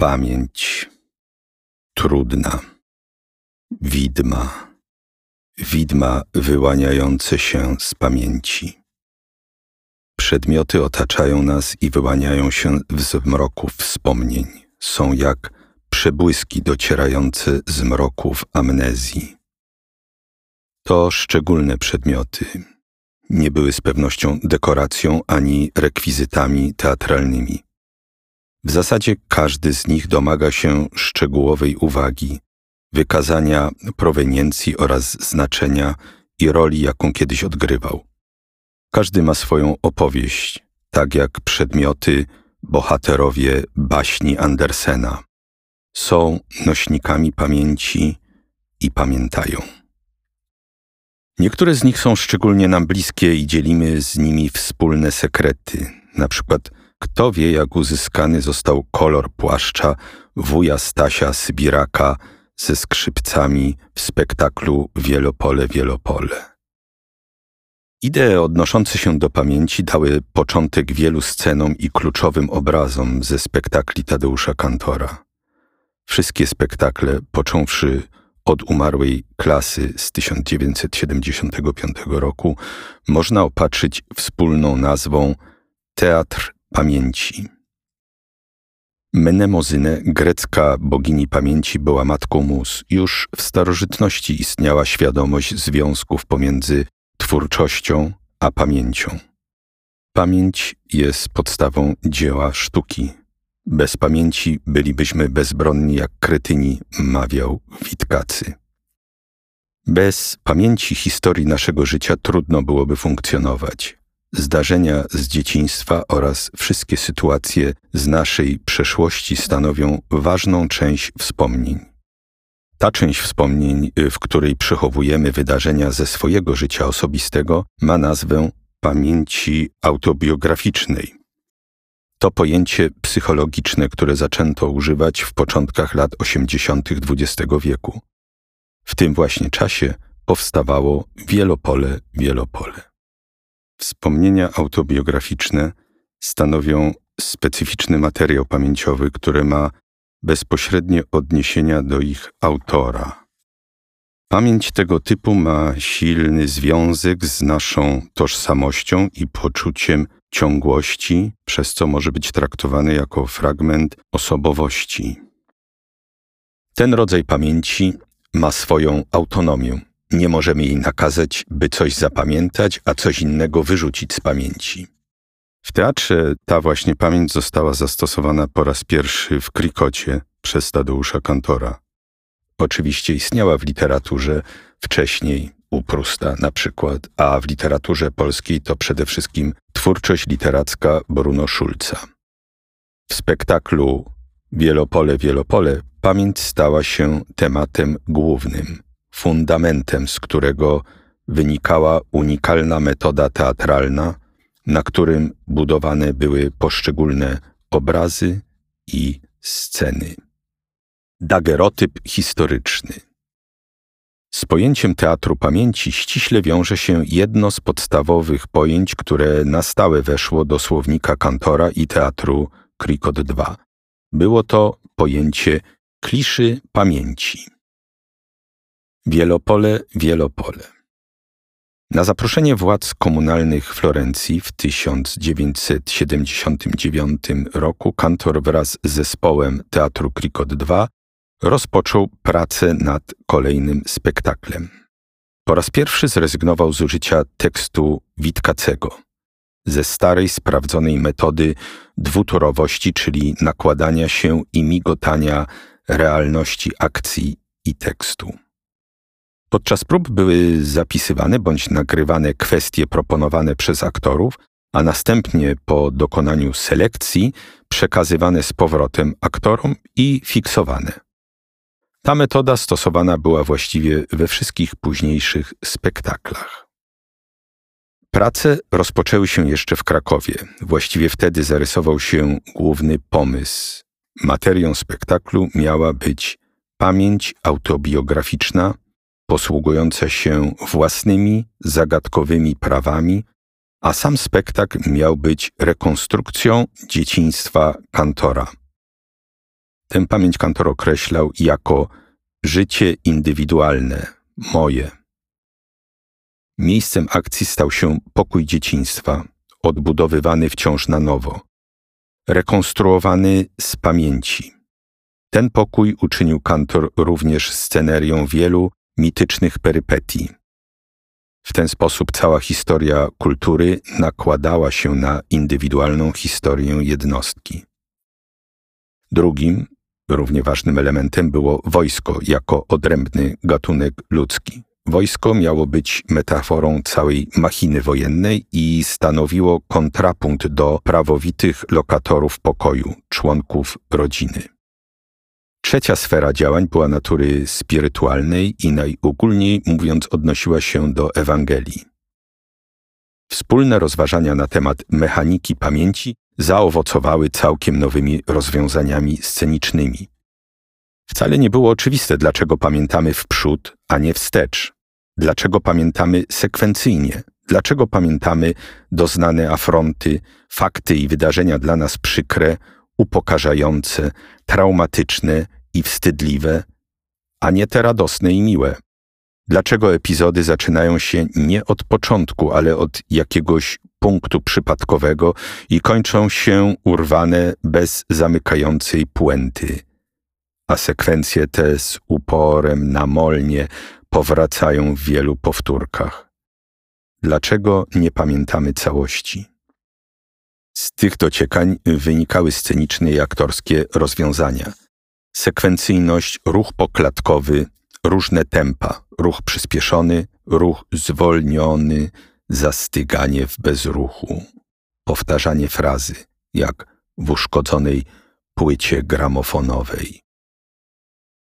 Pamięć trudna, widma, widma wyłaniające się z pamięci. Przedmioty otaczają nas i wyłaniają się w zmroku wspomnień. Są jak przebłyski docierające z mroków amnezji. To szczególne przedmioty. Nie były z pewnością dekoracją ani rekwizytami teatralnymi w zasadzie każdy z nich domaga się szczegółowej uwagi, wykazania proweniencji oraz znaczenia i roli, jaką kiedyś odgrywał. Każdy ma swoją opowieść, tak jak przedmioty, bohaterowie baśni Andersena. Są nośnikami pamięci i pamiętają. Niektóre z nich są szczególnie nam bliskie i dzielimy z nimi wspólne sekrety, na przykład kto wie, jak uzyskany został kolor płaszcza wuja Stasia Sybiraka ze skrzypcami w spektaklu Wielopole, Wielopole. Idee odnoszące się do pamięci dały początek wielu scenom i kluczowym obrazom ze spektakli Tadeusza Kantora. Wszystkie spektakle, począwszy od umarłej klasy z 1975 roku, można opatrzyć wspólną nazwą Teatr pamięci. Menemozyne, grecka bogini pamięci, była matką mus. Już w starożytności istniała świadomość związków pomiędzy twórczością a pamięcią. Pamięć jest podstawą dzieła sztuki. Bez pamięci bylibyśmy bezbronni jak kretyni, mawiał Witkacy. Bez pamięci historii naszego życia trudno byłoby funkcjonować zdarzenia z dzieciństwa oraz wszystkie sytuacje z naszej przeszłości stanowią ważną część wspomnień. Ta część wspomnień, w której przechowujemy wydarzenia ze swojego życia osobistego, ma nazwę pamięci autobiograficznej. To pojęcie psychologiczne, które zaczęto używać w początkach lat 80. XX wieku. W tym właśnie czasie powstawało wielopole, wielopole. Wspomnienia autobiograficzne stanowią specyficzny materiał pamięciowy, który ma bezpośrednie odniesienia do ich autora. Pamięć tego typu ma silny związek z naszą tożsamością i poczuciem ciągłości, przez co może być traktowany jako fragment osobowości. Ten rodzaj pamięci ma swoją autonomię. Nie możemy jej nakazać, by coś zapamiętać, a coś innego wyrzucić z pamięci. W teatrze ta właśnie pamięć została zastosowana po raz pierwszy w Krikocie przez Tadeusza Kantora. Oczywiście istniała w literaturze wcześniej, u Prusta na przykład, a w literaturze polskiej to przede wszystkim twórczość literacka Bruno Schulza. W spektaklu Wielopole, Wielopole pamięć stała się tematem głównym – fundamentem, z którego wynikała unikalna metoda teatralna, na którym budowane były poszczególne obrazy i sceny. Dagerotyp historyczny. Z pojęciem teatru pamięci ściśle wiąże się jedno z podstawowych pojęć, które na stałe weszło do słownika kantora i teatru Krikot II. Było to pojęcie kliszy pamięci. Wielopole, Wielopole. Na zaproszenie władz komunalnych Florencji w 1979 roku kantor wraz z zespołem Teatru Krikot II rozpoczął pracę nad kolejnym spektaklem. Po raz pierwszy zrezygnował z użycia tekstu Witkacego, ze starej, sprawdzonej metody dwutorowości, czyli nakładania się i migotania realności akcji i tekstu. Podczas prób były zapisywane bądź nagrywane kwestie proponowane przez aktorów, a następnie po dokonaniu selekcji przekazywane z powrotem aktorom i fiksowane. Ta metoda stosowana była właściwie we wszystkich późniejszych spektaklach. Prace rozpoczęły się jeszcze w Krakowie. Właściwie wtedy zarysował się główny pomysł. Materią spektaklu miała być pamięć autobiograficzna posługująca się własnymi zagadkowymi prawami, a sam spektakl miał być rekonstrukcją dzieciństwa kantora. Tę pamięć kantor określał jako życie indywidualne, moje. Miejscem akcji stał się pokój dzieciństwa, odbudowywany wciąż na nowo, rekonstruowany z pamięci. Ten pokój uczynił kantor również scenerią wielu mitycznych perypetii. W ten sposób cała historia kultury nakładała się na indywidualną historię jednostki. Drugim, równie ważnym elementem było wojsko jako odrębny gatunek ludzki. Wojsko miało być metaforą całej machiny wojennej i stanowiło kontrapunkt do prawowitych lokatorów pokoju, członków rodziny. Trzecia sfera działań była natury spirytualnej i najogólniej mówiąc odnosiła się do Ewangelii. Wspólne rozważania na temat mechaniki pamięci zaowocowały całkiem nowymi rozwiązaniami scenicznymi. Wcale nie było oczywiste, dlaczego pamiętamy w przód, a nie wstecz. Dlaczego pamiętamy sekwencyjnie? Dlaczego pamiętamy doznane afronty, fakty i wydarzenia dla nas przykre, upokarzające, traumatyczne i wstydliwe, a nie te radosne i miłe? Dlaczego epizody zaczynają się nie od początku, ale od jakiegoś punktu przypadkowego i kończą się urwane bez zamykającej puenty? A sekwencje te z uporem namolnie powracają w wielu powtórkach. Dlaczego nie pamiętamy całości? Z tych dociekań wynikały sceniczne i aktorskie rozwiązania. Sekwencyjność, ruch poklatkowy, różne tempa, ruch przyspieszony, ruch zwolniony, zastyganie w bezruchu, powtarzanie frazy, jak w uszkodzonej płycie gramofonowej.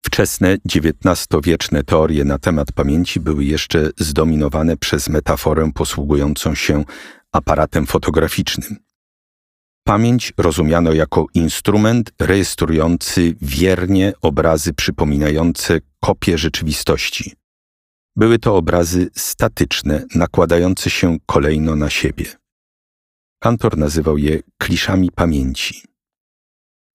Wczesne XIX-wieczne teorie na temat pamięci były jeszcze zdominowane przez metaforę posługującą się aparatem fotograficznym. Pamięć rozumiano jako instrument rejestrujący wiernie obrazy przypominające kopie rzeczywistości. Były to obrazy statyczne, nakładające się kolejno na siebie. Kantor nazywał je kliszami pamięci.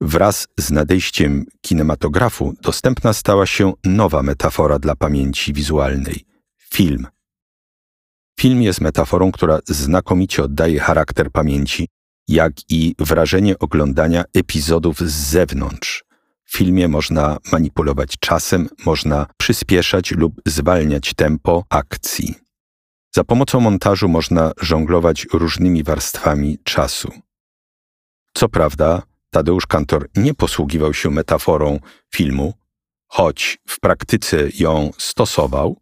Wraz z nadejściem kinematografu dostępna stała się nowa metafora dla pamięci wizualnej film. Film jest metaforą, która znakomicie oddaje charakter pamięci, jak i wrażenie oglądania epizodów z zewnątrz. W filmie można manipulować czasem, można przyspieszać lub zwalniać tempo akcji. Za pomocą montażu można żonglować różnymi warstwami czasu. Co prawda, Tadeusz Kantor nie posługiwał się metaforą filmu, choć w praktyce ją stosował,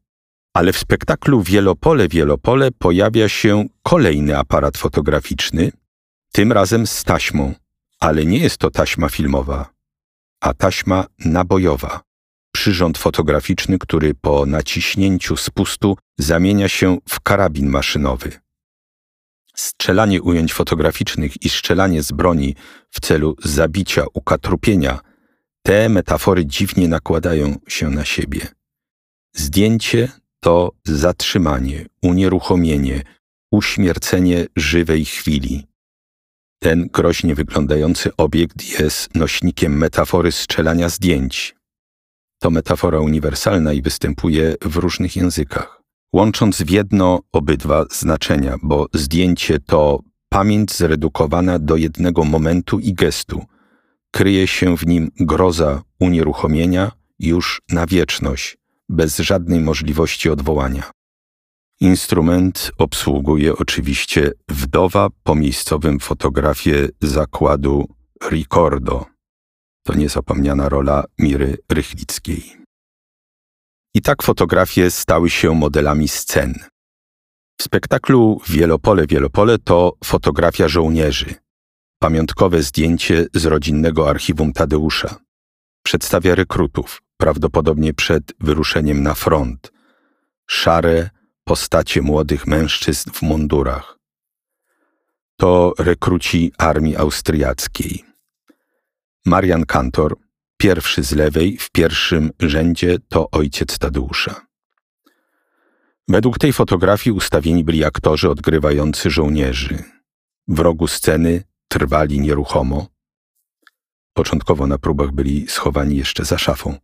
ale w spektaklu Wielopole Wielopole pojawia się kolejny aparat fotograficzny, tym razem z taśmą, ale nie jest to taśma filmowa, a taśma nabojowa. Przyrząd fotograficzny, który po naciśnięciu spustu zamienia się w karabin maszynowy. Strzelanie ujęć fotograficznych i strzelanie z broni w celu zabicia, ukatrupienia, te metafory dziwnie nakładają się na siebie. Zdjęcie to zatrzymanie, unieruchomienie, uśmiercenie żywej chwili. Ten groźnie wyglądający obiekt jest nośnikiem metafory strzelania zdjęć. To metafora uniwersalna i występuje w różnych językach, łącząc w jedno obydwa znaczenia, bo zdjęcie to pamięć zredukowana do jednego momentu i gestu. Kryje się w nim groza unieruchomienia już na wieczność, bez żadnej możliwości odwołania. Instrument obsługuje oczywiście wdowa po miejscowym fotografie zakładu Ricordo. To niezapomniana rola Miry Rychlickiej. I tak fotografie stały się modelami scen. W spektaklu Wielopole Wielopole to fotografia żołnierzy. Pamiątkowe zdjęcie z rodzinnego archiwum Tadeusza. Przedstawia rekrutów, prawdopodobnie przed wyruszeniem na front. Szare, postacie młodych mężczyzn w mundurach. To rekruci armii austriackiej. Marian Kantor, pierwszy z lewej, w pierwszym rzędzie to ojciec Tadeusza. Według tej fotografii ustawieni byli aktorzy odgrywający żołnierzy. W rogu sceny trwali nieruchomo. Początkowo na próbach byli schowani jeszcze za szafą.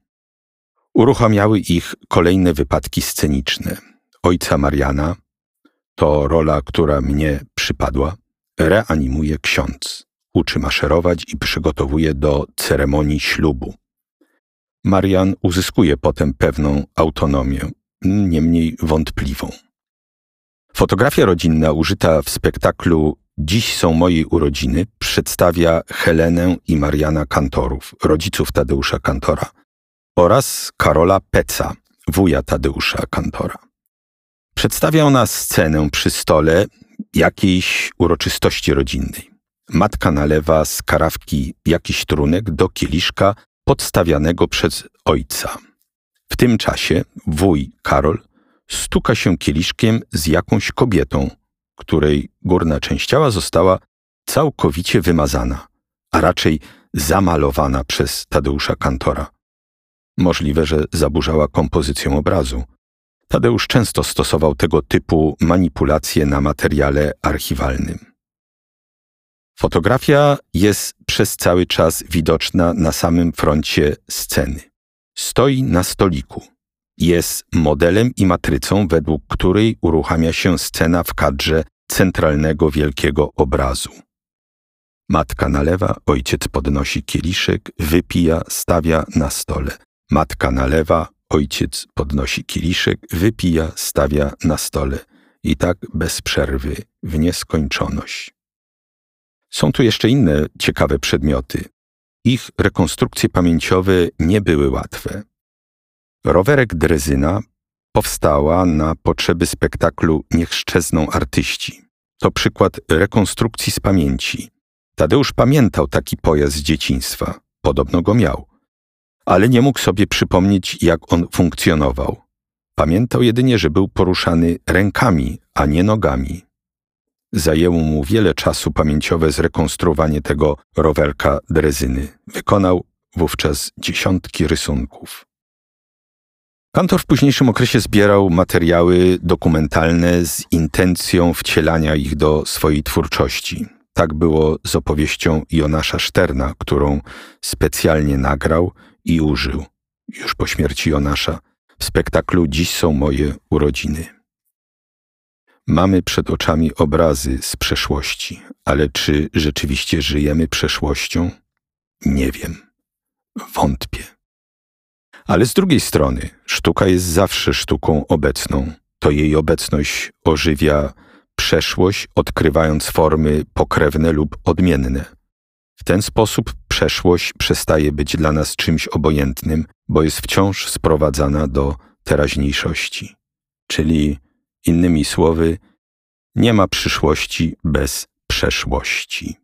Uruchamiały ich kolejne wypadki sceniczne. Ojca Mariana, to rola, która mnie przypadła, reanimuje ksiądz. Uczy maszerować i przygotowuje do ceremonii ślubu. Marian uzyskuje potem pewną autonomię, niemniej wątpliwą. Fotografia rodzinna użyta w spektaklu Dziś są moje urodziny przedstawia Helenę i Mariana Kantorów, rodziców Tadeusza Kantora, oraz Karola Peca, wuja Tadeusza Kantora. Przedstawia ona scenę przy stole jakiejś uroczystości rodzinnej. Matka nalewa z karawki jakiś trunek do kieliszka podstawianego przez ojca. W tym czasie wuj Karol stuka się kieliszkiem z jakąś kobietą, której górna część ciała została całkowicie wymazana, a raczej zamalowana przez Tadeusza Kantora. Możliwe, że zaburzała kompozycję obrazu. Tadeusz często stosował tego typu manipulacje na materiale archiwalnym. Fotografia jest przez cały czas widoczna na samym froncie sceny. Stoi na stoliku. Jest modelem i matrycą, według której uruchamia się scena w kadrze centralnego wielkiego obrazu. Matka nalewa, ojciec podnosi kieliszek, wypija, stawia na stole. Matka nalewa, ojciec podnosi kieliszek, wypija, stawia na stole. I tak bez przerwy, w nieskończoność. Są tu jeszcze inne ciekawe przedmioty. Ich rekonstrukcje pamięciowe nie były łatwe. Rowerek Drezyna powstała na potrzeby spektaklu Niech szczezną artyści. To przykład rekonstrukcji z pamięci. Tadeusz pamiętał taki pojazd z dzieciństwa. Podobno go miał. Ale nie mógł sobie przypomnieć, jak on funkcjonował. Pamiętał jedynie, że był poruszany rękami, a nie nogami. Zajęło mu wiele czasu pamięciowe zrekonstruowanie tego rowerka drezyny. Wykonał wówczas dziesiątki rysunków. Kantor w późniejszym okresie zbierał materiały dokumentalne z intencją wcielania ich do swojej twórczości. Tak było z opowieścią Jonasza Szterna, którą specjalnie nagrał i użył, już po śmierci Jonasza, w spektaklu Dziś są moje urodziny. Mamy przed oczami obrazy z przeszłości, ale czy rzeczywiście żyjemy przeszłością? Nie wiem. Wątpię. Ale z drugiej strony, sztuka jest zawsze sztuką obecną. To jej obecność ożywia przeszłość, odkrywając formy pokrewne lub odmienne. W ten sposób przeszłość przestaje być dla nas czymś obojętnym, bo jest wciąż sprowadzana do teraźniejszości. Czyli, innymi słowy, nie ma przyszłości bez przeszłości.